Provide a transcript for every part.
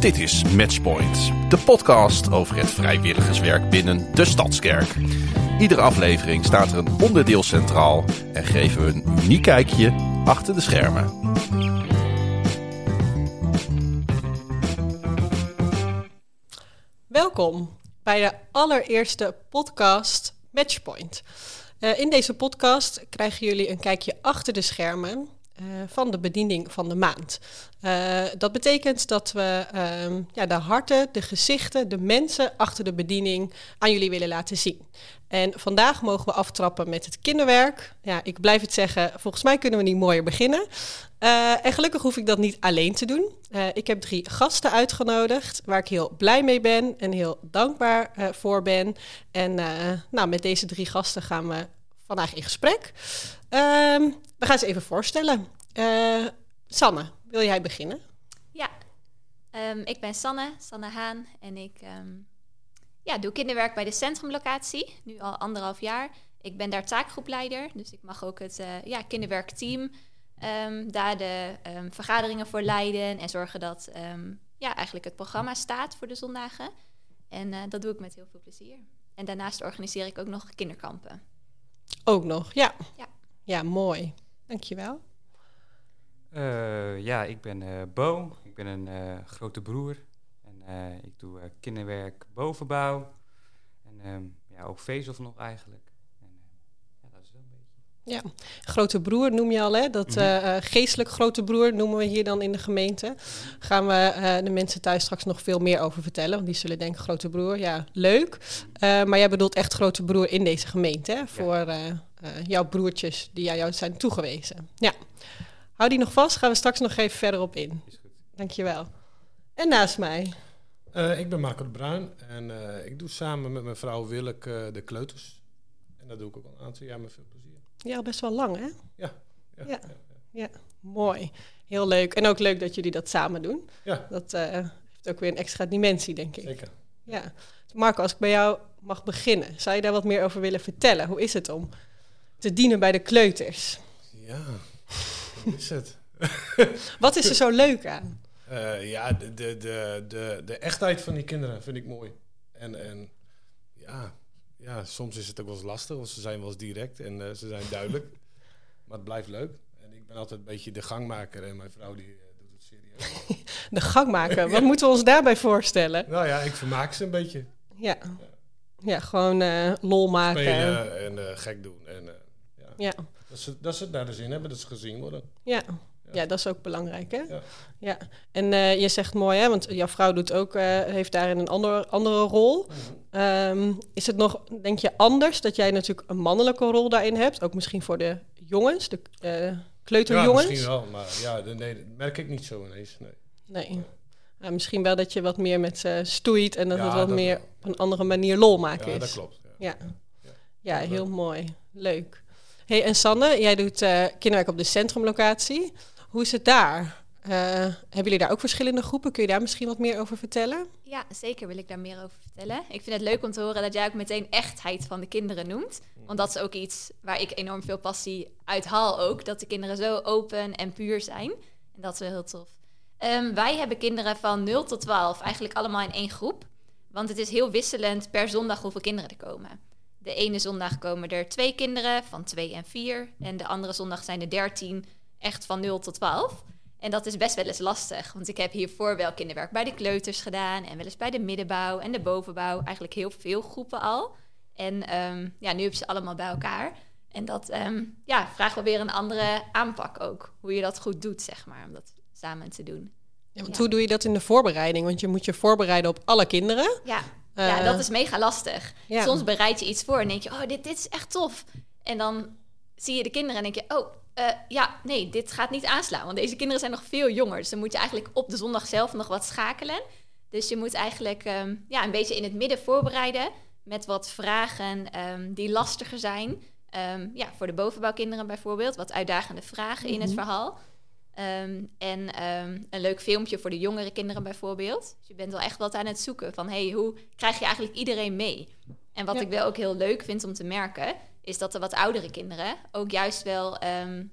Dit is Matchpoint, de podcast over het vrijwilligerswerk binnen de Stadskerk. Iedere aflevering staat er een onderdeel centraal en geven we een uniek kijkje achter de schermen. Welkom bij de allereerste podcast Matchpoint. Uh, in deze podcast krijgen jullie een kijkje achter de schermen uh, van de bediening van de maand. Uh, dat betekent dat we uh, ja, de harten, de gezichten, de mensen achter de bediening aan jullie willen laten zien. En vandaag mogen we aftrappen met het kinderwerk. Ja, ik blijf het zeggen, volgens mij kunnen we niet mooier beginnen. Uh, en gelukkig hoef ik dat niet alleen te doen. ik heb drie gasten uitgenodigd waar ik heel blij mee ben en heel dankbaar voor ben. En nou, met deze drie gasten gaan we vandaag in gesprek. Ehm, we gaan ze even voorstellen. Uh, Sanne, wil jij beginnen? Ja, um, ik ben Sanne, Sanne Haan. En ik um, ja, doe kinderwerk bij de centrumlocatie, nu al anderhalf jaar. Ik ben daar taakgroepleider, dus ik mag ook het uh, ja, kinderwerkteam daar de vergaderingen voor leiden en zorgen dat ja, eigenlijk het programma staat voor de zondagen. En uh, dat doe ik met heel veel plezier. En daarnaast organiseer ik ook nog kinderkampen. Ook nog, ja. Ja, ja mooi. Dankjewel. Uh, ja, ik ben uh, Bo. Ik ben een uh, grote broer. En ik doe kinderwerk bovenbouw. En um, ja, ook vezel nog eigenlijk. En, ja, dat is wel een beetje. Ja, grote broer noem je al, hè? Dat mm -hmm. geestelijk grote broer noemen we hier dan in de gemeente. Gaan we de mensen thuis straks nog veel meer over vertellen. Want die zullen denken, grote broer, ja, leuk. maar jij bedoelt echt grote broer in deze gemeente, hè? Voor ja. jouw broertjes die aan jou zijn toegewezen. Ja. Hou die nog vast, gaan we straks nog even verder op in. Is goed. Dankjewel. En naast mij? Uh, ik ben Marco de Bruin en uh, ik doe samen met mijn vrouw Willeke uh, de kleuters. En dat doe ik ook al een aantal jaar met veel plezier. Ja, best wel lang hè? Ja. Ja, ja, mooi. Heel leuk. En ook leuk dat jullie dat samen doen. Ja. Dat heeft ook weer een extra dimensie, denk ik. Zeker. Ja. Marco, als ik bij jou mag beginnen, zou je daar wat meer over willen vertellen? Hoe is het om te dienen bij de kleuters? Ja, hoe is het? Wat is er zo leuk aan? Uh, ja, de, de, de, de, de echtheid van die kinderen vind ik mooi. En, en ja, ja, soms is het ook wel eens lastig, want ze zijn wel eens direct en uh, ze zijn duidelijk. maar het blijft leuk. En ik ben altijd een beetje de gangmaker en mijn vrouw die uh, doet het serieus. de gangmaker, wat moeten we ons daarbij voorstellen? Nou ja, ik vermaak ze een beetje. Ja, ja. ja gewoon lol maken. Spelen en gek doen. En, ja. ja. Dat ze, dat ze het naar de zin hebben, dat ze gezien worden. Ja. Ja, dat is ook belangrijk, hè? Ja. ja. En uh, je zegt mooi, hè? Want jouw vrouw doet ook, uh, heeft daarin een andere, andere rol. Mm -hmm. um, is het nog, denk je, anders dat jij natuurlijk een mannelijke rol daarin hebt? Ook misschien voor de jongens, de uh, kleuterjongens? Ja, misschien wel, maar ja, nee, dat merk ik niet zo ineens, nee. Nee. Ja, misschien wel dat je wat meer met ze stoeit en dat ja, het wat dat meer wel. op een andere manier lol maken ja, is. dat klopt. Ja, ja. ja heel mooi. Leuk. Hey, en Sanne, jij doet kinderwerk op de centrumlocatie. Hoe is het daar? Uh, hebben jullie daar ook verschillende groepen? Kun je daar misschien wat meer over vertellen? Ja, zeker wil ik daar meer over vertellen. Ik vind het leuk om te horen dat jij ook meteen echtheid van de kinderen noemt. Want dat is ook iets waar ik enorm veel passie uit haal ook. Dat de kinderen zo open en puur zijn. En dat is wel heel tof. Um, wij hebben kinderen van 0 tot 12 eigenlijk allemaal in één groep. Want het is heel wisselend per zondag hoeveel kinderen er komen. De ene zondag komen er twee kinderen van 2 en 4. En de andere zondag zijn er 13 echt van 0 tot 12. En dat is best wel eens lastig, want ik heb hiervoor wel kinderwerk bij de kleuters gedaan en wel eens bij de middenbouw en de bovenbouw. Eigenlijk heel veel groepen al. En um, ja, nu heb je ze allemaal bij elkaar. En dat um, ja, vraagt wel weer een andere aanpak ook. Hoe je dat goed doet, zeg maar, om dat samen te doen. Ja, want ja. hoe doe je dat in de voorbereiding? Want je moet je voorbereiden op alle kinderen. Ja, uh, ja dat is mega lastig. Ja. Soms bereid je iets voor en denk je, oh, dit, dit is echt tof. En dan zie je de kinderen en denk je, oh, uh, ja, nee, dit gaat niet aanslaan. Want deze kinderen zijn nog veel jonger. Dus dan moet je eigenlijk op de zondag zelf nog wat schakelen. Dus je moet eigenlijk um, ja, een beetje in het midden voorbereiden. Met wat vragen um, die lastiger zijn. Um, ja, voor de bovenbouwkinderen bijvoorbeeld. Wat uitdagende vragen mm -hmm. in het verhaal. en een leuk filmpje voor de jongere kinderen bijvoorbeeld. Dus je bent wel echt wat aan het zoeken van... hey, hoe krijg je eigenlijk iedereen mee? En wat ja. ik wel ook heel leuk vind om te merken is dat de wat oudere kinderen ook juist wel, um,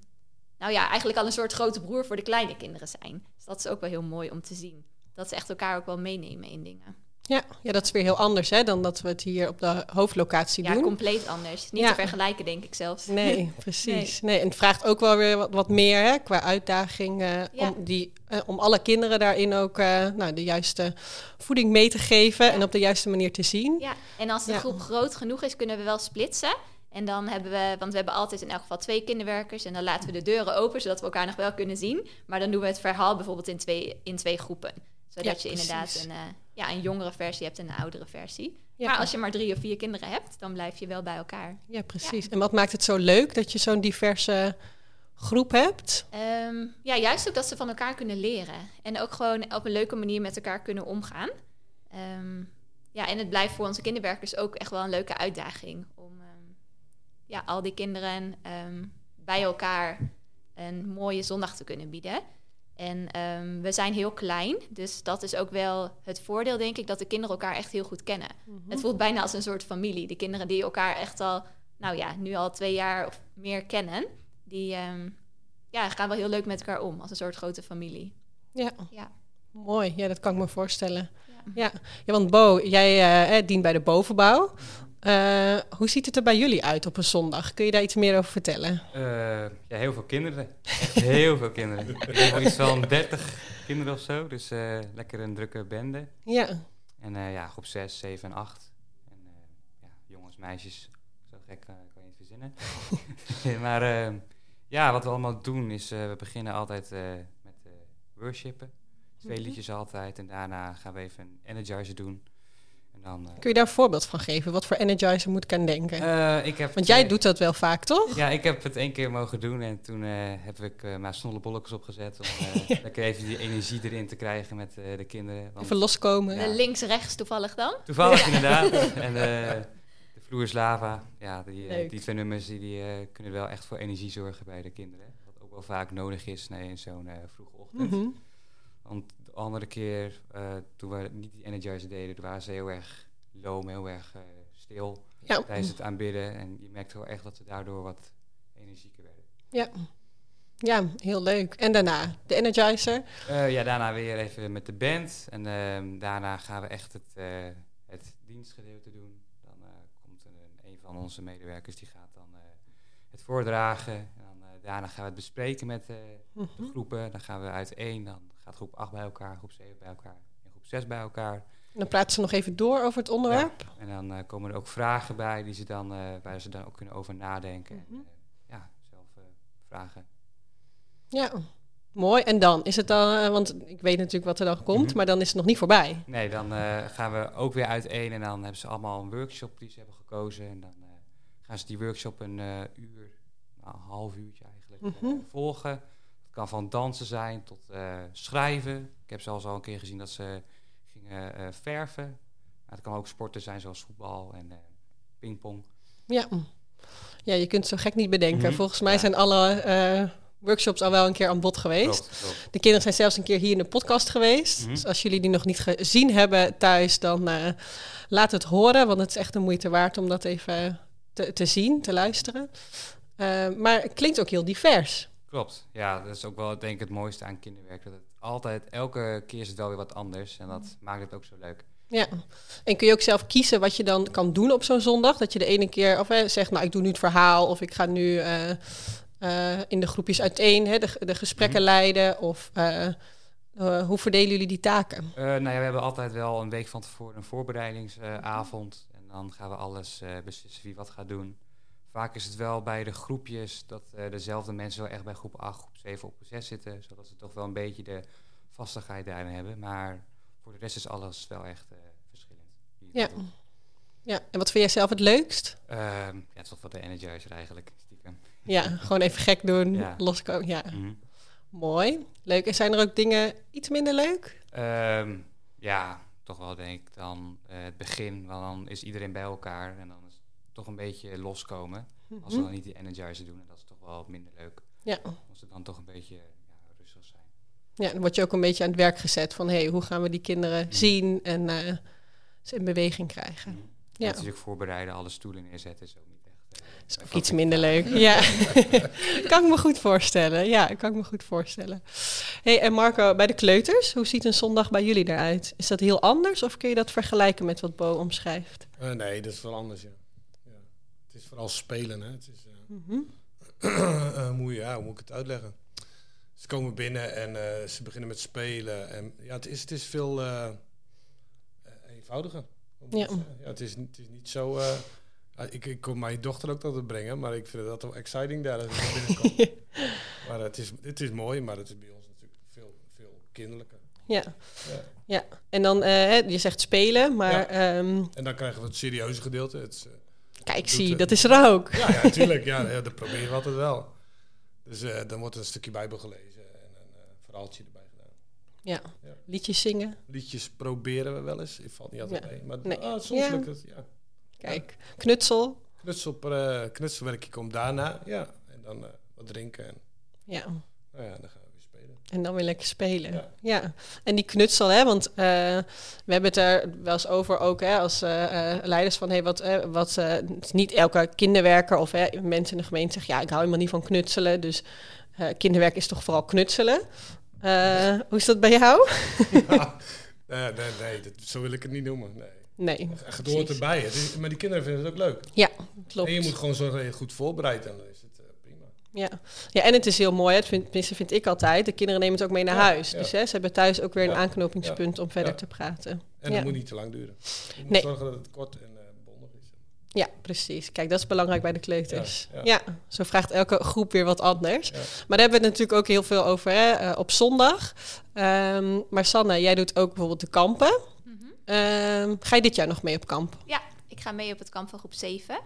nou ja, eigenlijk al een soort grote broer voor de kleine kinderen zijn. Dus dat is ook wel heel mooi om te zien. dat ze echt elkaar ook wel meenemen in dingen. Ja, ja, dat is weer heel anders hè, dan dat we het hier op de hoofdlocatie Ja, doen. compleet anders. Niet Ja. te vergelijken, denk ik zelfs. Nee, precies. Nee. en het vraagt ook wel weer wat, wat meer hè, qua uitdaging eh, Ja. om, die, eh, om alle kinderen daarin ook eh, nou, de juiste voeding mee te geven en op de juiste manier te zien. Ja, en als de Ja. groep groot genoeg is, kunnen we wel splitsen. En dan hebben we, want we hebben altijd in elk geval twee kinderwerkers. En dan laten we de deuren open, zodat we elkaar nog wel kunnen zien. Maar dan doen we het verhaal bijvoorbeeld in twee, in twee groepen. Zodat Ja, je inderdaad een, eh, ja, een jongere versie hebt en een oudere versie. Ja. Maar als je maar drie of vier kinderen hebt, dan blijf je wel bij elkaar. Ja, precies. En wat maakt het zo leuk dat je zo'n diverse groep hebt? Ehm, ja, juist ook dat ze van elkaar kunnen leren. En ook gewoon op een leuke manier met elkaar kunnen omgaan. Ehm, ja, en het blijft voor onze kinderwerkers ook echt wel een leuke uitdaging. Ja, al die kinderen ehm, bij elkaar een mooie zondag te kunnen bieden. En ehm, we zijn heel klein, dus dat is ook wel het voordeel, denk ik, dat de kinderen elkaar echt heel goed kennen. Het voelt bijna als een soort familie. De kinderen die elkaar echt al, nou ja, nu al twee jaar of meer kennen, die ehm, ja, gaan wel heel leuk met elkaar om, als een soort grote familie. Ja. Ja. Mooi, ja, dat kan ik me voorstellen. Ja. Ja, ja want Bo, jij eh, dient bij de bovenbouw. Eh, hoe ziet het er bij jullie uit op een zondag? Kun je daar iets meer over vertellen? Eh, ja, heel veel kinderen. Echt heel veel kinderen. Ik heb iets van 30 kinderen of zo. Dus eh, lekker een drukke bende. Ja, En ja, groep 6, 7 en 8. En ja, jongens, meisjes. Zo gek kan je niet verzinnen. maar eh, ja, wat we allemaal doen is, we beginnen altijd met worshipen. Twee Mhm. liedjes altijd. En daarna gaan we even een energizer doen. En dan... eh, kun je daar een voorbeeld van geven? Wat voor energizer moet ik aan denken? eh, ik heb, Want jij doet dat wel vaak, toch? Ja, ik heb het één keer mogen doen en toen eh, heb ik eh mijn snollebolletjes opgezet om eh, lekker even die energie erin te krijgen met eh, de kinderen. Want Even loskomen. Ja. Links-rechts toevallig dan? toevallig inderdaad. En eh, de vloer is lava. Ja, die, die twee nummers die, die, eh, kunnen wel echt voor energie zorgen bij de kinderen. Wat ook wel vaak nodig is nee, in zo'n eh, vroege ochtend. Mhm. Want andere keer, eh, toen we niet die energizer deden, toen waren ze heel erg loom, heel erg eh, stil Ja. tijdens het aanbidden. En je merkte wel echt dat ze daardoor wat energieker werden. Ja. ja, heel leuk. En daarna de energizer. Eh, ja, daarna weer even met de band. En ehm, daarna gaan we echt het, het dienstgedeelte doen. Dan komt een, een van onze medewerkers die gaat dan het voordragen. En dan, eh, daarna gaan we het bespreken met eh, de Mhm. groepen. Dan gaan we uiteen. Dan gaat groep 8 bij elkaar, groep 7 bij elkaar en groep 6 bij elkaar. En dan praten ze nog even door over het onderwerp. En dan eh, komen er ook vragen bij die ze dan, waar ze dan ook kunnen over nadenken. Mhm. En, eh, ja, zelf vragen. Ja, mooi. En dan is het dan, want ik weet natuurlijk wat er dan komt, Mhm. maar dan is het nog niet voorbij. Nee, dan gaan we ook weer uiteen en dan hebben ze allemaal een workshop die ze hebben gekozen. En dan gaan ze die workshop een eh, uur, nou, een half uurtje eigenlijk, eh, Mhm. volgen. Het kan van dansen zijn tot eh, schrijven. Ik heb zelfs al een keer gezien dat ze gingen eh, verven. Maar het kan ook sporten zijn zoals voetbal en eh, pingpong. Ja. ja, je kunt het zo gek niet bedenken. Mhm. Volgens mij Ja. zijn alle eh, workshops al wel een keer aan bod geweest. Klopt, klopt. De kinderen zijn zelfs een keer hier in de podcast geweest. Mhm. Dus als jullie die nog niet gezien hebben thuis, dan eh, laat het horen. Want het is echt de moeite waard om dat even te, te zien, te luisteren. Eh, maar het klinkt ook heel divers. Klopt, ja, dat is ook wel denk ik het mooiste aan kinderwerk. Dat het altijd, elke keer is het wel weer wat anders en dat maakt het ook zo leuk. Ja, en kun je ook zelf kiezen wat je dan kan doen op zo'n zondag? Dat je de ene keer of, hè, zegt, nou ik doe nu het verhaal of ik ga nu eh, eh, in de groepjes uiteen hè, de, de gesprekken Mhm. leiden. Of hoe verdelen jullie die taken? Nou ja, we hebben altijd wel een week van tevoren een voorbereidingsavond. En dan gaan we alles eh, beslissen wie wat gaat doen. Vaak is het wel bij de groepjes dat eh, dezelfde mensen wel echt bij groep 8, groep 7 op 6 zitten. Zodat ze toch wel een beetje de vastigheid daarin hebben. Maar voor de rest is alles wel echt eh, verschillend. Ja. Ja, en wat vind jij zelf het leukst? Ehm, ja, toch wat de energizer eigenlijk, stiekem. Ja, gewoon even gek doen, Ja. loskomen. Ja, Mhm. mooi. Leuk. En zijn er ook dingen iets minder leuk? Ehm, ja, toch wel denk ik dan eh, het begin. Want dan is iedereen bij elkaar en dan is het toch een beetje loskomen. Als we Mhm. dan niet die energizer doen, en dat is toch wel minder leuk. Ja. Als ze dan toch een beetje ja, rustig zijn. ja, dan word je ook een beetje aan het werk gezet van... hé, hey, hoe gaan we die kinderen Mhm. zien en eh, ze in beweging krijgen? Mhm. Ja. Natuurlijk voorbereiden, alle stoelen neerzetten is ook niet is ook iets minder leuk. Ja, kan ik me goed voorstellen. Ja, kan ik me goed voorstellen. hey, en Marco, bij de kleuters, hoe ziet een zondag bij jullie eruit? Is dat heel anders of kun je dat vergelijken met wat Bo omschrijft? Eh, nee, dat is wel anders, ja. ja. Het is vooral spelen, hè. Het is, eh, Mhm. eh, hoe, ja, hoe moet ik het uitleggen? Ze komen binnen en eh, ze beginnen met spelen. En ja, het is, het is veel eenvoudiger. hoe Ja. ja het, is, het is niet zo... eh, ah, ik, ik kom mijn dochter ook altijd brengen, maar ik vind het altijd wel exciting daar als ik naar binnen kom. maar het is, het is mooi, maar het is bij ons natuurlijk veel, veel kinderlijker. Ja. Ja. ja, en dan, eh, je zegt spelen, maar Ja. ehm, En dan krijgen we het serieuze gedeelte. Het eh, kijk, zie, het. dat is er ook. Ja, ja, natuurlijk. Ja, ja, dat proberen we altijd wel. Dus eh, dan wordt een stukje Bijbel gelezen en een eh, verhaaltje erbij gedaan. Ja, Ja. liedjes zingen. Liedjes proberen we wel eens. Het valt niet altijd Ja. mee. Maar Nee. ah, soms lukt het. Ja. Kijk, knutsel. Knutsel, eh, knutselwerkje komt daarna. Ja. En dan eh, wat drinken. En Ja, nou ja, dan gaan we weer spelen. en dan weer lekker spelen. Ja, Ja. en die knutsel, hè, want eh, we hebben het er wel eens over ook hè, als leiders van, hey, wat, wat niet elke kinderwerker of hè, mensen in de gemeente zeggen, ja, ik hou helemaal niet van knutselen, dus kinderwerk is toch vooral knutselen. Hoe is dat bij jou? Ja. Nee, nee, nee dat, zo wil ik het niet noemen. Nee. Nee, precies. erbij. Het is, maar die kinderen vinden het ook leuk. Ja, klopt. En je moet gewoon zorgen dat je goed voorbereidt. En dan is het eh, prima. Ja. ja, en het is heel mooi, hè. vind, tenminste vind ik altijd. De kinderen nemen het ook mee naar Ja, huis. ja. Dus hè, ze hebben thuis ook weer een Ja, aanknopingspunt om verder te praten. En het moet niet te lang duren. Je moet Nee. zorgen dat het kort en eh, bondig is. Ja, precies. Kijk, dat is belangrijk bij de kleuters. Ja, Ja, zo vraagt elke groep weer wat anders. Maar daar hebben we het natuurlijk ook heel veel over hè, eh, op zondag. Ehm, maar Sanne, jij doet ook bijvoorbeeld de kampen. Ehm, ga je dit jaar nog mee op kamp? Ja, ik ga mee op het kamp van groep 7.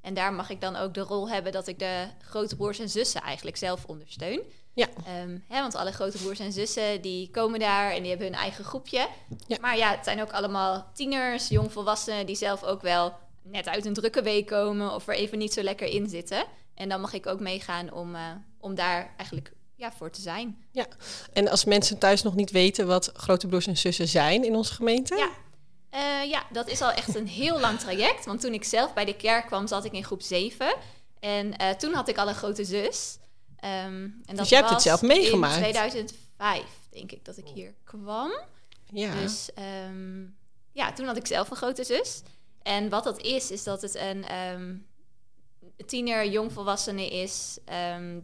En daar mag ik dan ook de rol hebben dat ik de grote broers en zussen eigenlijk zelf ondersteun. Ja. Ehm, hè, want alle grote broers en zussen die komen daar en die hebben hun eigen groepje. Ja. Maar ja, het zijn ook allemaal tieners, jongvolwassenen die zelf ook wel net uit een drukke week komen of er even niet zo lekker in zitten. En dan mag ik ook meegaan om, eh, om daar eigenlijk ja, voor te zijn. En als mensen thuis nog niet weten wat grote broers en zussen zijn in onze gemeente? Ja. Eh, ja, dat is al echt een heel lang traject. Want toen ik zelf bij de kerk kwam, zat ik in groep 7. En eh, toen had ik al een grote zus. Ehm, en dat Dus jij hebt het zelf meegemaakt? In 2005, denk ik, dat ik hier kwam. Ja. Dus ehm, ja, toen had ik zelf een grote zus. En wat dat is, is dat het een ehm, tiener jongvolwassene is...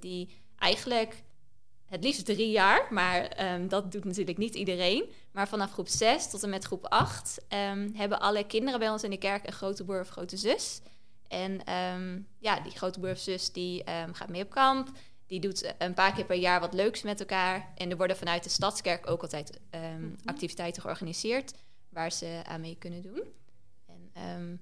die eigenlijk het liefst drie jaar, maar ehm, dat doet natuurlijk niet iedereen. Maar vanaf groep 6 tot en met groep 8 ehm, hebben alle kinderen bij ons in de kerk een grote broer of grote zus. En ehm, ja, die grote broer of zus die gaat mee op kamp. Die doet een paar keer per jaar wat leuks met elkaar. En er worden vanuit de Stadskerk ook altijd ehm, activiteiten georganiseerd waar ze aan mee kunnen doen. En ehm,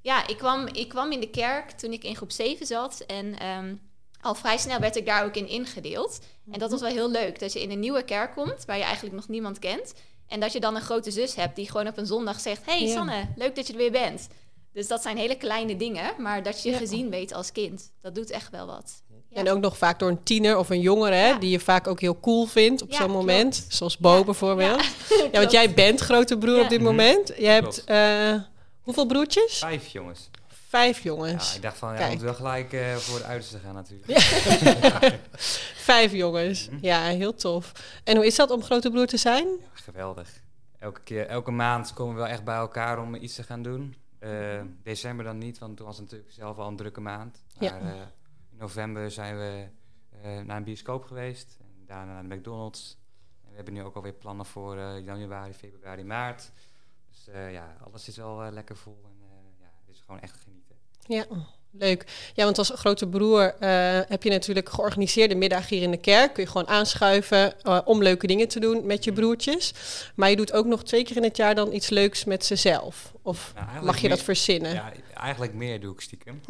ja, ik kwam, ik kwam in de kerk toen ik in groep 7 zat. En ehm, al vrij snel werd ik daar ook in ingedeeld. En dat was wel heel leuk, dat je in een nieuwe kerk komt waar je eigenlijk nog niemand kent. En dat je dan een grote zus hebt die gewoon op een zondag zegt: Hey Ja. Sanne, leuk dat je er weer bent. Dus dat zijn hele kleine dingen, maar dat je je Ja. gezien weet als kind, dat doet echt wel wat. Ja. En ook nog vaak door een tiener of een jongere, hè, die je vaak ook heel cool vindt op Ja, zo'n klopt. moment. Zoals Bo Ja, bijvoorbeeld. Ja, Ja, want jij bent grote broer Ja. op dit Mhm. moment. Je hebt eh, hoeveel broertjes? Vijf jongens. Vijf Ja, jongens. ik dacht van, ja, Kijk. we moeten wel gelijk eh, voor de uiterste gaan natuurlijk. Vijf jongens. Mhm. Ja, heel tof. En hoe is dat om grote broer te zijn? Ja, geweldig. Elke, keer, elke maand komen we wel echt bij elkaar om iets te gaan doen. Eh, december dan niet, want toen was het natuurlijk zelf al een drukke maand. Ja. Maar eh, in november zijn we naar een bioscoop geweest. En daarna naar de McDonald's. En we hebben nu ook alweer plannen voor januari, februari, maart. Dus ja, alles is wel lekker vol. En ja, het is gewoon echt genieten. Ja, leuk. Ja, want als grote broer eh, heb je natuurlijk georganiseerde middag hier in de kerk. Kun je gewoon aanschuiven eh, om leuke dingen te doen met je broertjes. Maar je doet ook nog twee keer in het jaar dan iets leuks met ze zelf. Of Nou, mag je dat verzinnen? Ja, eigenlijk meer doe ik stiekem.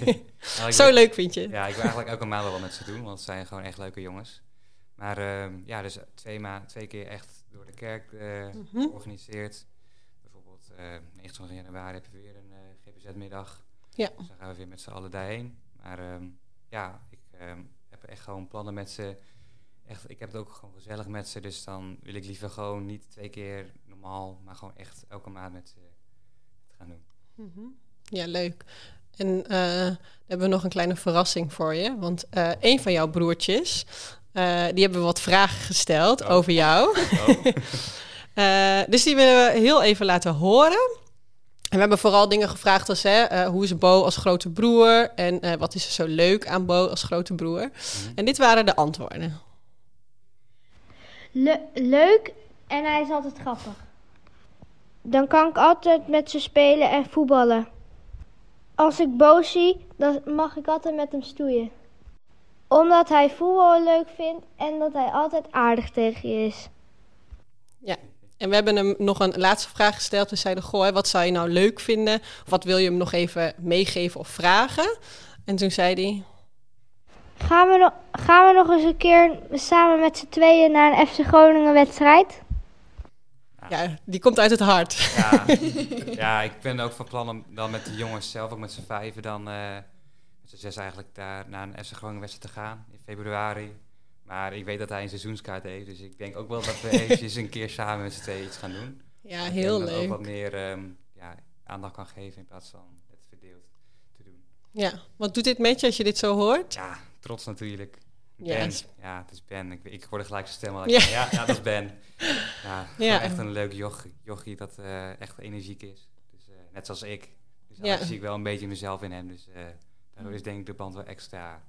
Zo leuk vind je? Ja, ik wil eigenlijk elke maand wel wat met ze doen, want het zijn gewoon echt leuke jongens. Maar ehm, ja, dus twee, ma twee keer echt door de kerk Mhm. georganiseerd. Bijvoorbeeld eh 29 januari heb je weer een GPZ-middag. Ja. Dus dan gaan we weer met z'n allen daarheen. Maar ehm, ja, ik ehm, heb echt gewoon plannen met ze. Echt, ik heb het ook gewoon gezellig met ze, dus dan wil ik liever gewoon niet twee keer normaal, maar gewoon echt elke maand met ze te gaan doen. Mhm. Ja, leuk. En eh, dan hebben we nog een kleine verrassing voor je. Want eh, een van jouw broertjes, eh, die hebben wat vragen gesteld Oh. over jou. Oh. Dus die willen we heel even laten horen. En we hebben vooral dingen gevraagd als, hè, eh, hoe is Bo als grote broer? En eh, wat is er zo leuk aan Bo als grote broer? En dit waren de antwoorden. Le- leuk en hij is altijd grappig. Dan kan ik altijd met ze spelen en voetballen. Als ik boos zie, dan mag ik altijd met hem stoeien. Omdat hij voetbal leuk vindt en dat hij altijd aardig tegen je is. Ja. En we hebben hem nog een laatste vraag gesteld. We zeiden, goh, hè, wat zou je nou leuk vinden? Of wat wil je hem nog even meegeven of vragen? En toen zei hij, Gaan we, nog, gaan we nog eens een keer samen met z'n tweeën naar een FC Groningen wedstrijd? ja, die komt uit het hart. Ja, ja, ik ben ook van plan om dan met de jongens zelf, ook met z'n vijven, dan eh, met z'n zes eigenlijk daar naar een FC Groningen wedstrijd te gaan in februari. Maar ik weet dat hij een seizoenskaart heeft, dus ik denk ook wel dat we eventjes een keer samen met z'n tweeën iets gaan doen. Ja, Dat heel hem dan ook wat leuk. meer ehm, ja, aandacht kan geven in plaats van het verdeeld te doen. Ja, wat doet dit met je als je dit zo hoort? Ja, trots natuurlijk. Ja, Ben. Ja, het is Ben. Ik, ik hoorde gelijk zijn stem al. Ja. Ja. Dat is Ben. Ja, echt een leuk jochie, jochie dat eh, echt energiek is. Dus, eh, net zoals ik. Dus Ja. daar zie ik wel een beetje mezelf in hem. Dus eh daardoor is denk ik de band wel extra.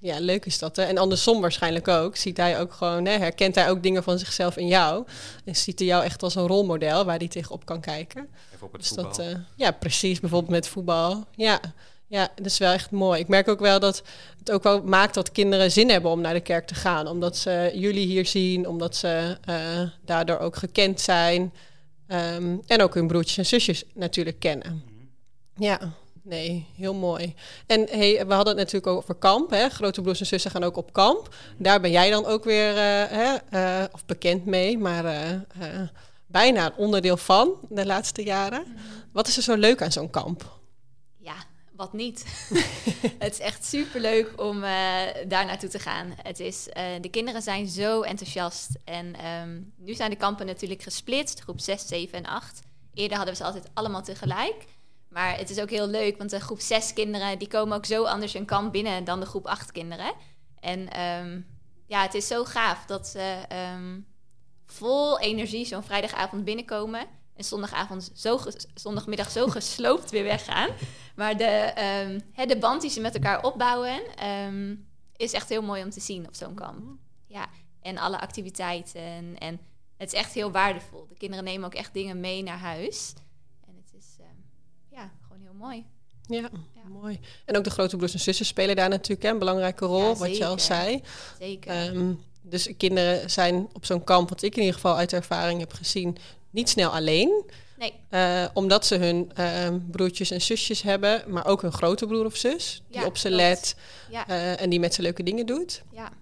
Ja, leuk is dat. Hè? En andersom waarschijnlijk ook. Ziet hij ook gewoon, hè, herkent hij ook dingen van zichzelf in jou. En ziet hij jou echt als een rolmodel waar hij tegenop kan kijken. Even op het Dus voetbal. dat, eh, ja, precies. Bijvoorbeeld met voetbal. Ja. ja, dat is wel echt mooi. Ik merk ook wel dat het ook wel maakt dat kinderen zin hebben om naar de kerk te gaan. Omdat ze jullie hier zien, omdat ze eh, daardoor ook gekend zijn. Ehm, en ook hun broertjes en zusjes natuurlijk kennen. Mhm. Ja, nee, heel mooi. En hey, we hadden het natuurlijk ook over kamp. Hè? Grote broers en zussen gaan ook op kamp. Daar ben jij dan ook weer, eh, hè, eh, of bekend mee, maar eh, bijna een onderdeel van de laatste jaren. Wat is er zo leuk aan zo'n kamp? Ja, wat niet. het is echt superleuk om daar naartoe te gaan. Het is, de kinderen zijn zo enthousiast. En ehm, nu zijn de kampen natuurlijk gesplitst, groep 6, 7 en 8. Eerder hadden we ze altijd allemaal tegelijk. Maar het is ook heel leuk, want de groep 6 kinderen... die komen ook zo anders een kamp binnen dan de groep 8 kinderen. En ehm, ja, het is zo gaaf dat ze ehm, vol energie zo'n vrijdagavond binnenkomen... en zondagavond zo zondagmiddag zo gesloopt weer weggaan. Maar de, ehm, de band die ze met elkaar opbouwen... is echt heel mooi om te zien op zo'n kamp. Ja, en alle activiteiten. En het is echt heel waardevol. De kinderen nemen ook echt dingen mee naar huis. Mooi. Ja, Ja. mooi. En ook de grote broers en zussen spelen daar natuurlijk hè, een belangrijke rol, Ja, wat je al zei. Zeker. Ehm, dus kinderen zijn op zo'n kamp, wat ik in ieder geval uit ervaring heb gezien, niet snel alleen. nee, Eh, omdat ze hun ehm, broertjes en zusjes hebben, maar ook een grote broer of zus die op ze let eh, en die met ze leuke dingen doet. ja,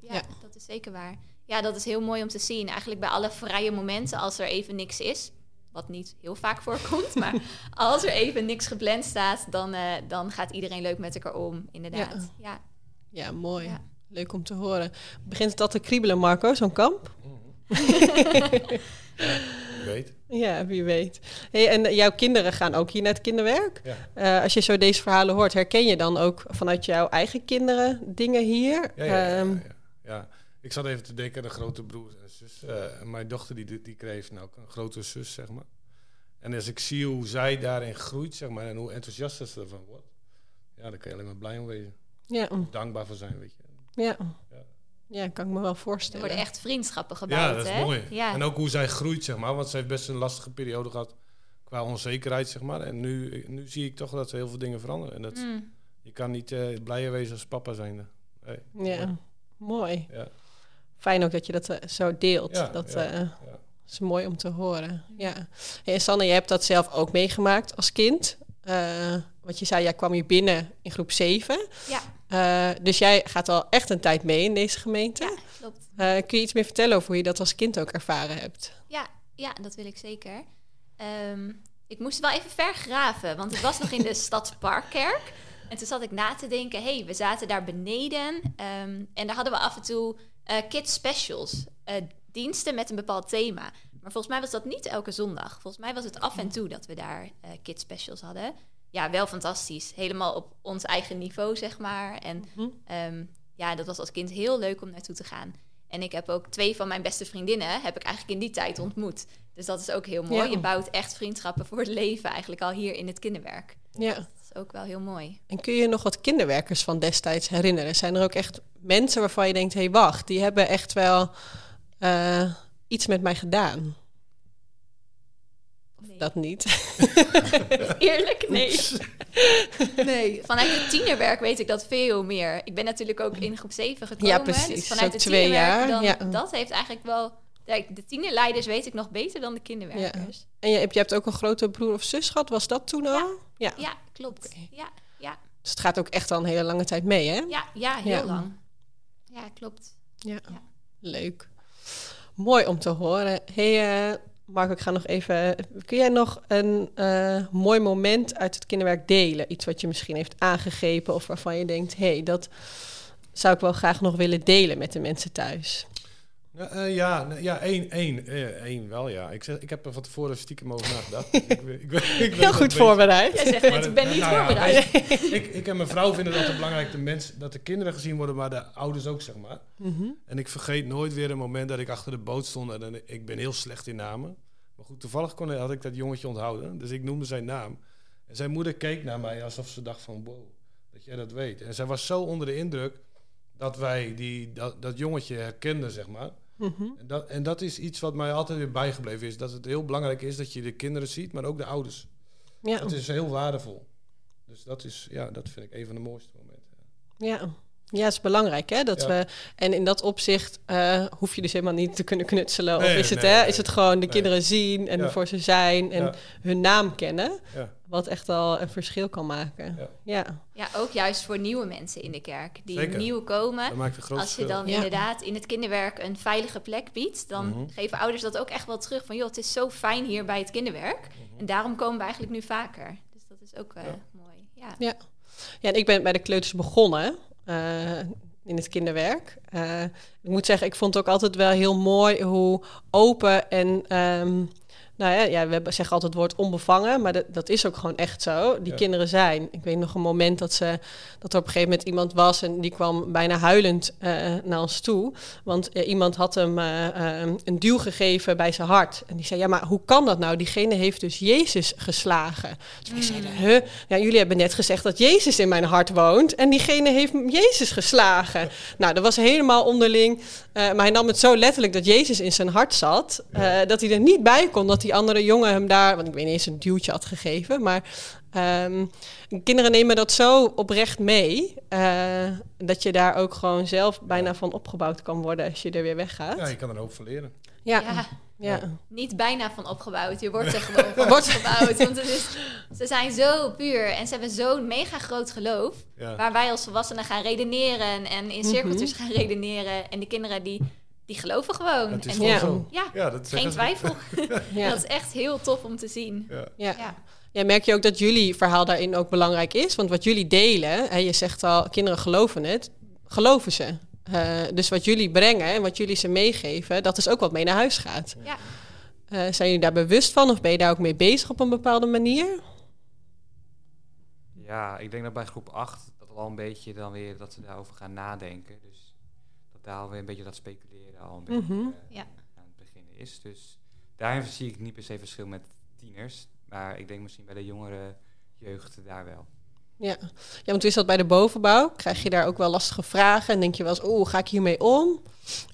Ja. dat is zeker waar. Ja, dat is heel mooi om te zien. Eigenlijk bij alle vrije momenten, als er even niks is... wat niet heel vaak voorkomt, maar als er even niks gepland staat... dan, eh, dan gaat iedereen leuk met elkaar om, inderdaad. Ja, Ja, mooi. Ja. Leuk om te horen. Begint het al te kriebelen, Marco, zo'n kamp? Je weet. Ja, wie weet. Hey, en jouw kinderen gaan ook hier naar het kinderwerk. Ja. Eh, als je zo deze verhalen hoort, herken je dan ook vanuit jouw eigen kinderen dingen hier? Ja, ja, ja, Ehm, ja, ja. Ik zat even te denken aan de grote broer en zus. Eh, en mijn dochter die, die kreeg nou ook een grote zus, zeg maar. En als ik zie hoe zij daarin groeit, zeg maar, en hoe enthousiast ze ervan wordt, ja, daar kan je alleen maar blij om wezen. ja, Dankbaar voor zijn, weet je. ja. Ja. Ja, kan ik me wel er voorstellen. worden echt vriendschappen gebouwd, Ja, dat is hè? mooi. Ja. En ook hoe zij groeit, zeg maar. Want ze heeft best een lastige periode gehad qua onzekerheid, zeg maar. En nu, nu zie ik toch dat ze heel veel dingen veranderen. En dat, Mm. je kan niet eh, blijer wezen als papa zijnde. Nee. Ja, mooi. Ja. Fijn ook dat je dat eh, zo deelt. Ja, dat ja, eh, ja. is mooi om te horen. Ja. Hey, en Sanne, je hebt dat zelf ook meegemaakt als kind. Eh wat je zei, jij kwam hier binnen in groep 7. Ja. Eh, dus jij gaat al echt een tijd mee in deze gemeente. ja, klopt. Eh, kun je iets meer vertellen over hoe je dat als kind ook ervaren hebt? Ja, ja, dat wil ik zeker. Ehm, ik moest wel even vergraven, want ik was nog in de Stadsparkkerk. En toen zat ik na te denken, hey, we zaten daar beneden. ehm, en daar hadden we af en toe eh, kids specials. eh, diensten met een bepaald thema. Maar volgens mij was dat niet elke zondag. Volgens mij was het af en toe dat we daar eh kids specials hadden. ja, wel fantastisch. Helemaal op ons eigen niveau, zeg maar. En Mhm. ehm, ja, dat was als kind heel leuk om naartoe te gaan. En ik heb ook twee van mijn beste vriendinnen, heb ik eigenlijk in die tijd ontmoet. Dus dat is ook heel mooi. Ja. Je bouwt echt vriendschappen voor het leven eigenlijk al hier in het kinderwerk. Ja. Ook wel heel mooi. En kun je je nog wat kinderwerkers van destijds herinneren? Zijn er ook echt mensen waarvan je denkt: hé, hey, wacht, die hebben echt wel eh, iets met mij gedaan? Nee. Dat niet. Eerlijk, nee. nee. Vanuit het tienerwerk weet ik dat veel meer. Ik ben natuurlijk ook in groep 7 gekomen. Ja, precies. Dus Zo vanuit het twee tienerwerk, jaar, dan, ja. dat heeft eigenlijk wel... Kijk, de tienerleiders weet ik nog beter dan de kinderwerkers. En je hebt, je hebt ook een grote broer of zus gehad, was dat toen al? Ja. Ja, klopt. Ja, ja, Dus het gaat ook echt al een hele lange tijd mee, hè? ja, ja, heel lang. Ja, klopt. Ja, leuk. Mooi om te horen. hey, eh, Marco, ik ga nog even... Kun jij nog een eh, mooi moment uit het kinderwerk delen? Iets wat je misschien heeft aangegrepen of waarvan je denkt... hé, hey, dat zou ik wel graag nog willen delen met de mensen thuis. Nou, eh, ja, ja, één, één, eh, één wel, ja. Ik, zeg, ik heb er van tevoren stiekem over nagedacht. ik, weet- ik, weet- ik weet Heel goed voorbereid. Jij zegt net, ik ben niet nou ja, voorbereid. ik, ik en mijn vrouw vinden dat het belangrijk de mensen, dat de kinderen gezien worden, maar de ouders ook, zeg maar. Mhm. En ik vergeet nooit weer een moment dat ik achter de boot stond en dan, ik ben heel slecht in namen. Maar goed, toevallig kon, had ik dat jongetje onthouden, dus ik noemde zijn naam. En zijn moeder keek naar mij alsof ze dacht van, wow, dat jij dat weet. En zij was zo onder de indruk dat wij die, dat, dat jongetje herkenden, zeg maar. Mhm. En dat, en dat is iets wat mij altijd weer bijgebleven is. Dat het heel belangrijk is dat je de kinderen ziet, maar ook de ouders. Ja, Dat is heel waardevol. Dus dat is, ja, dat vind ik een van de mooiste momenten. ja. Ja, het is belangrijk, hè? Dat Ja. we, en in dat opzicht eh, hoef je dus helemaal niet te kunnen knutselen. of Nee, is het, nee, hè? nee. Is het gewoon de Nee. kinderen zien en Ja. voor ze zijn en Ja. hun naam kennen. Ja. Wat echt al een verschil kan maken. Ja. Ja. Ja, ook juist voor nieuwe mensen in de kerk. Die Zeker. nieuw komen. Dat maakt een groot Als je dan inderdaad in het kinderwerk een veilige plek biedt, dan Mhm. geven ouders dat ook echt wel terug. Van joh, het is zo fijn hier bij het kinderwerk. Mhm. En daarom komen we eigenlijk nu vaker. Dus dat is ook eh, Ja. mooi. Ja. Ja. ja, en ik ben bij de kleuters begonnen in het kinderwerk. Eh, ik moet zeggen, ik vond het ook altijd wel heel mooi hoe open en... ehm, nou ja, ja, we hebben- zeggen altijd het woord onbevangen, maar dat, dat is ook gewoon echt zo. Die Ja. kinderen zijn. Ik weet nog een moment dat, ze, dat er op een gegeven moment iemand was en die kwam bijna huilend eh, naar ons toe. Want eh, iemand had hem eh, een duw gegeven bij zijn hart. En die zei, ja, maar hoe kan dat nou? Diegene heeft dus Jezus geslagen. Dus wij zeiden, huh? Ja, jullie hebben net gezegd dat Jezus in mijn hart woont. En diegene heeft Jezus geslagen. Nou, dat was helemaal onderling. eh, maar hij nam het zo letterlijk dat Jezus in zijn hart zat. eh, dat hij er niet bij kon dat die andere jongen hem daar... Want ik weet niet eens een duwtje had gegeven. Maar ehm, kinderen nemen dat zo oprecht mee. eh, dat je daar ook gewoon zelf bijna van opgebouwd kan worden als je er weer weggaat. Ja, je kan er ook van leren. Ja, Ja, ja. niet bijna van opgebouwd. Je wordt er gewoon van Wordt- opgebouwd. Want het is, ze zijn zo puur en ze hebben zo'n mega groot geloof. Ja. Waar wij als volwassenen gaan redeneren en in cirkeltjes gaan redeneren. En de kinderen die, die geloven gewoon. Het is en gewoon Ja. zo. ja, Ja, dat geen twijfel. ja. Dat is echt heel tof om te zien. Ja. Ja. Ja. Ja, merk je ook dat jullie verhaal daarin ook belangrijk is? Want wat jullie delen, hè, je zegt al, kinderen geloven het, geloven ze. Eh, dus wat jullie brengen en wat jullie ze meegeven, dat is ook wat mee naar huis gaat. Ja. Eh, zijn jullie daar bewust van of ben je daar ook mee bezig op een bepaalde manier? Ja, ik denk dat bij groep 8 dat al een beetje dan weer dat ze daarover gaan nadenken. Dus dat daar alweer een beetje dat speculeren al een beetje Mhm. eh, Ja. aan het beginnen is. Dus daarin zie ik niet per se verschil met tieners. Maar ik denk misschien bij de jongere jeugd daar wel. Ja. ja, want is dat bij de bovenbouw? Krijg je daar ook wel lastige vragen en denk je wel eens, oeh, hoe ga ik hiermee om?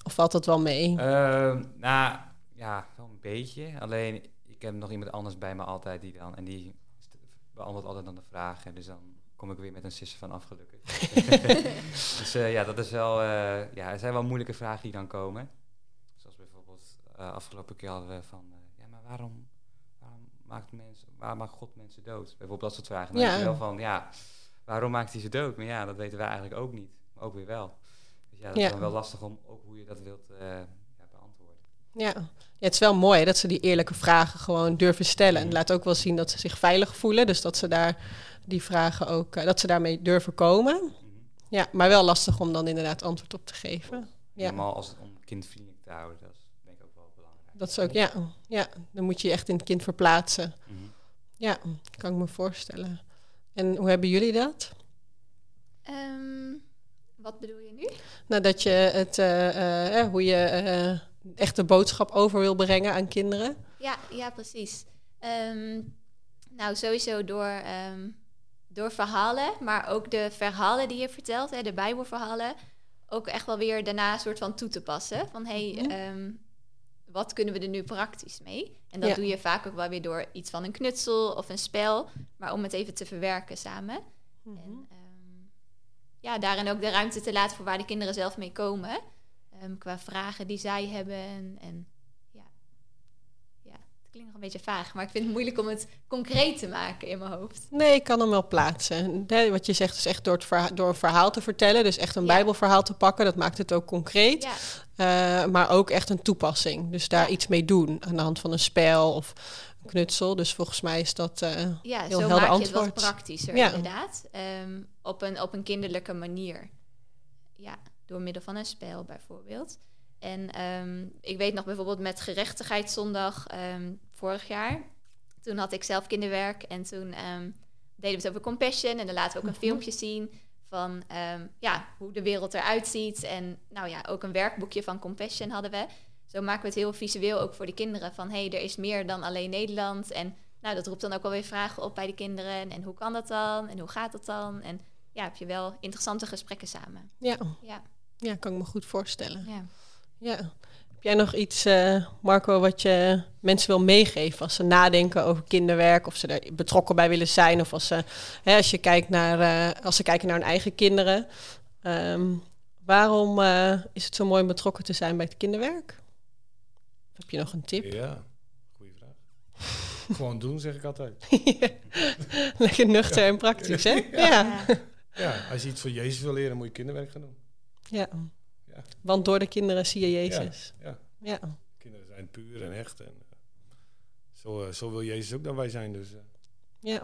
Of valt dat wel mee? Ehm, nou, ja, wel een beetje. Alleen, ik heb nog iemand anders bij me altijd die dan... En die beantwoordt altijd dan de vragen. Dus dan kom ik weer met een sisser van afgelukkig. dus eh, ja, dat is wel... eh, ja, er zijn wel moeilijke vragen die dan komen. Zoals bijvoorbeeld eh, afgelopen keer hadden we van... ja, maar waarom, waarom maakt, mensen, waar maakt God mensen dood? Bijvoorbeeld dat soort vragen. Dan Ja. je wel van, ja, waarom maakt hij ze dood? Maar ja, dat weten wij eigenlijk ook niet. Maar ook weer wel. Dus ja, dat Ja. is dan wel lastig om ook hoe je dat wilt ja, beantwoorden. Ja. ja, het is wel mooi hè, dat ze die eerlijke vragen gewoon durven stellen. En Mhm. laat ook wel zien dat ze zich veilig voelen. Dus dat ze daar die vragen ook, eh, dat ze daarmee durven komen. Mhm. Ja, maar wel lastig om dan inderdaad antwoord op te geven. Ja. Helemaal als het om kindvriendelijk te houden, dat is denk ik ook wel belangrijk. Dat is ook, ja, ja, dan moet je je echt in het kind verplaatsen. Mhm. Ja, kan ik me voorstellen. En hoe hebben jullie dat? Ehm, wat bedoel je nu? Nou, dat je het, eh, eh, hoe je eh, echt de boodschap over wil brengen aan kinderen. Ja, ja precies. Ehm, nou, sowieso door, ehm, door verhalen, maar ook de verhalen die je vertelt, hè, de Bijbelverhalen, ook echt wel weer daarna een soort van toe te passen. Van hé, hey, Mhm. ehm, wat kunnen we er nu praktisch mee? En dat Ja. doe je vaak ook wel weer door iets van een knutsel of een spel, maar om het even te verwerken samen. Mhm. En ehm, ja, daarin ook de ruimte te laten voor waar de kinderen zelf mee komen. Ehm, qua vragen die zij hebben. En, het klinkt nog een beetje vaag, maar ik vind het moeilijk om het concreet te maken in mijn hoofd. Nee, ik kan hem wel plaatsen. Nee, wat je zegt is echt door, het door een verhaal te vertellen. Dus echt een Ja. bijbelverhaal te pakken. Dat maakt het ook concreet. Ja, Eh, maar ook echt een toepassing. Dus daar Ja. iets mee doen. Aan de hand van een spel of een knutsel. Dus volgens mij is dat eh, ja heel zo helder maak je het wat antwoord. praktischer Ja. inderdaad. Ehm, op, een, op een kinderlijke manier. Ja, door middel van een spel bijvoorbeeld. En ehm, ik weet nog bijvoorbeeld met gerechtigheidszondag ehm, vorig jaar. Toen had ik zelf kinderwerk en toen ehm, deden we het over compassion. En dan laten we ook een Mhm. filmpje zien van ja, hoe de wereld eruit ziet. En nou ja, ook een werkboekje van compassion hadden we. Zo maken we het heel visueel ook voor de kinderen. Van hé, hey, er is meer dan alleen Nederland. En nou, dat roept dan ook wel weer vragen op bij de kinderen. En, en hoe kan dat dan? En hoe gaat dat dan? En ja, heb je wel interessante gesprekken samen. Ja. Ja, ja, kan ik me goed voorstellen. ja. Ja. Heb jij nog iets, eh, Marco, wat je mensen wil meegeven als ze nadenken over kinderwerk, of ze er betrokken bij willen zijn, of als ze, hè, als je kijkt naar, eh, als ze kijken naar hun eigen kinderen, Ehm, waarom eh, is het zo mooi om betrokken te zijn bij het kinderwerk? Heb je nog een tip? Ja, goede vraag. Gewoon doen, zeg ik altijd. Lekker nuchter en praktisch, hè? Ja. Ja. Ja, als je iets voor Jezus wil leren, moet je kinderwerk gaan doen. ja. Want door de kinderen zie je Jezus. Ja, Ja. kinderen zijn puur en echt. En, eh, zo, eh, zo wil Jezus ook dat wij zijn. Dus eh, ja.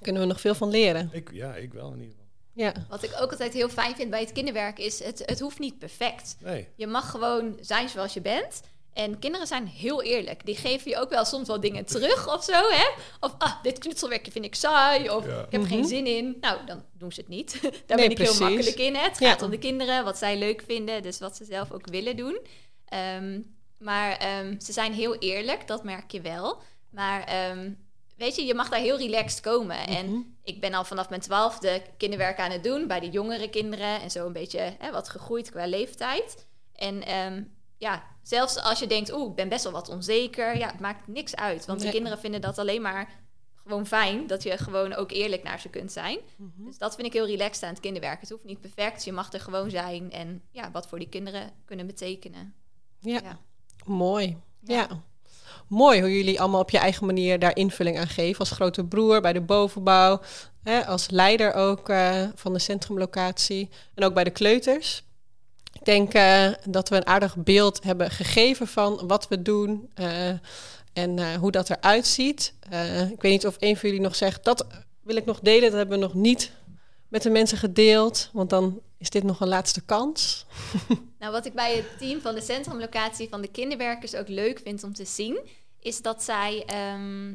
Kunnen we nog veel van leren. ik, ja, ik wel in ieder geval. Ja. Wat ik ook altijd heel fijn vind bij het kinderwerk is, het, het hoeft niet perfect. Nee, Je mag gewoon zijn zoals je bent. En kinderen zijn heel eerlijk. Die geven je ook wel soms wel dingen terug of zo, hè? Of, ah, dit knutselwerkje vind ik saai. Of, Ja. ik heb er Mhm. geen zin in. Nou, dan doen ze het niet. Daar Nee, ben ik precies. heel makkelijk in. Hè? Het Ja. gaat om de kinderen, wat zij leuk vinden. Dus wat ze zelf ook willen doen. Ehm, maar ehm, ze zijn heel eerlijk, dat merk je wel. Maar ehm, weet je, je mag daar heel relaxed komen. Mhm. En ik ben al vanaf mijn twaalfde kinderwerk aan het doen bij de jongere kinderen. En zo een beetje hè, wat gegroeid qua leeftijd. En ehm, ja, zelfs als je denkt, oeh, ik ben best wel wat onzeker. Ja, het maakt niks uit. Want Nee. de kinderen vinden dat alleen maar gewoon fijn. Dat je gewoon ook eerlijk naar ze kunt zijn. Mhm. Dus dat vind ik heel relaxed aan het kinderwerk. Het hoeft niet perfect. Je mag er gewoon zijn. En ja, wat voor die kinderen kunnen betekenen. Ja. Ja. Mooi. Ja. Ja. Mooi hoe jullie allemaal op je eigen manier daar invulling aan geven. Als grote broer bij de bovenbouw. Hè, als leider ook eh, van de centrumlocatie. En ook bij de kleuters. Ik denk dat we een aardig beeld hebben gegeven van wat we doen. eh, en eh, hoe dat eruit ziet. Eh, ik weet niet of een van jullie nog zegt... dat wil ik nog delen, dat hebben we nog niet met de mensen gedeeld. Want dan is dit nog een laatste kans. Nou, wat ik bij het team van de centrumlocatie van de kinderwerkers ook leuk vind om te zien, is dat zij ehm,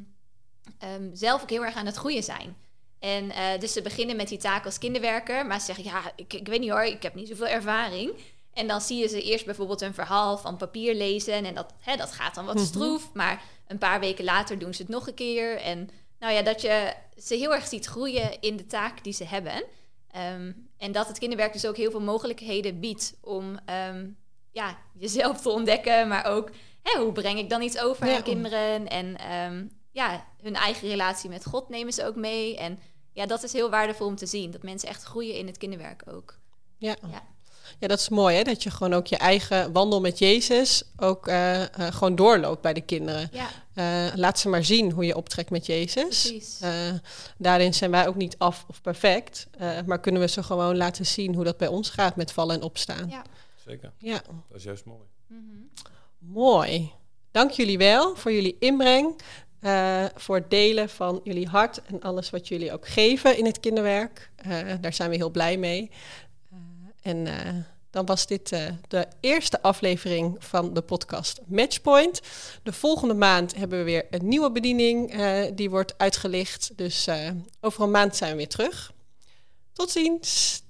ehm, zelf ook heel erg aan het groeien zijn. En dus ze beginnen met die taak als kinderwerker, maar ze zeggen, ja, ik, ik weet niet hoor, ik heb niet zoveel ervaring. En dan zie je ze eerst bijvoorbeeld een verhaal van papier lezen en dat, hè, dat gaat dan wat Mhm. stroef, maar een paar weken later doen ze het nog een keer. En nou ja, dat je ze heel erg ziet groeien in de taak die ze hebben. Ehm, en dat het kinderwerk dus ook heel veel mogelijkheden biedt om ehm, ja, jezelf te ontdekken, maar ook hè, hoe breng ik dan iets over Ja. aan kinderen en ehm, ja, hun eigen relatie met God nemen ze ook mee. En ja, dat is heel waardevol om te zien, dat mensen echt groeien in het kinderwerk ook. Ja. Ja. Ja. dat is mooi hè, dat je gewoon ook je eigen wandel met Jezus ook eh, eh, gewoon doorloopt bij de kinderen. Ja, Eh, laat ze maar zien hoe je optrekt met Jezus. precies. Eh, daarin zijn wij ook niet af of perfect, eh, maar kunnen we ze gewoon laten zien hoe dat bij ons gaat met vallen en opstaan. Ja. zeker. ja. Dat is juist mooi. Mhm. Mooi. Dank jullie wel voor jullie inbreng, eh, voor het delen van jullie hart en alles wat jullie ook geven in het kinderwerk. Eh, daar zijn we heel blij mee. Eh, en eh, dan was dit uh, de eerste aflevering van de podcast Matchpoint. De volgende maand hebben we weer een nieuwe bediening uh, die wordt uitgelicht. Dus over een maand zijn we weer terug. Tot ziens!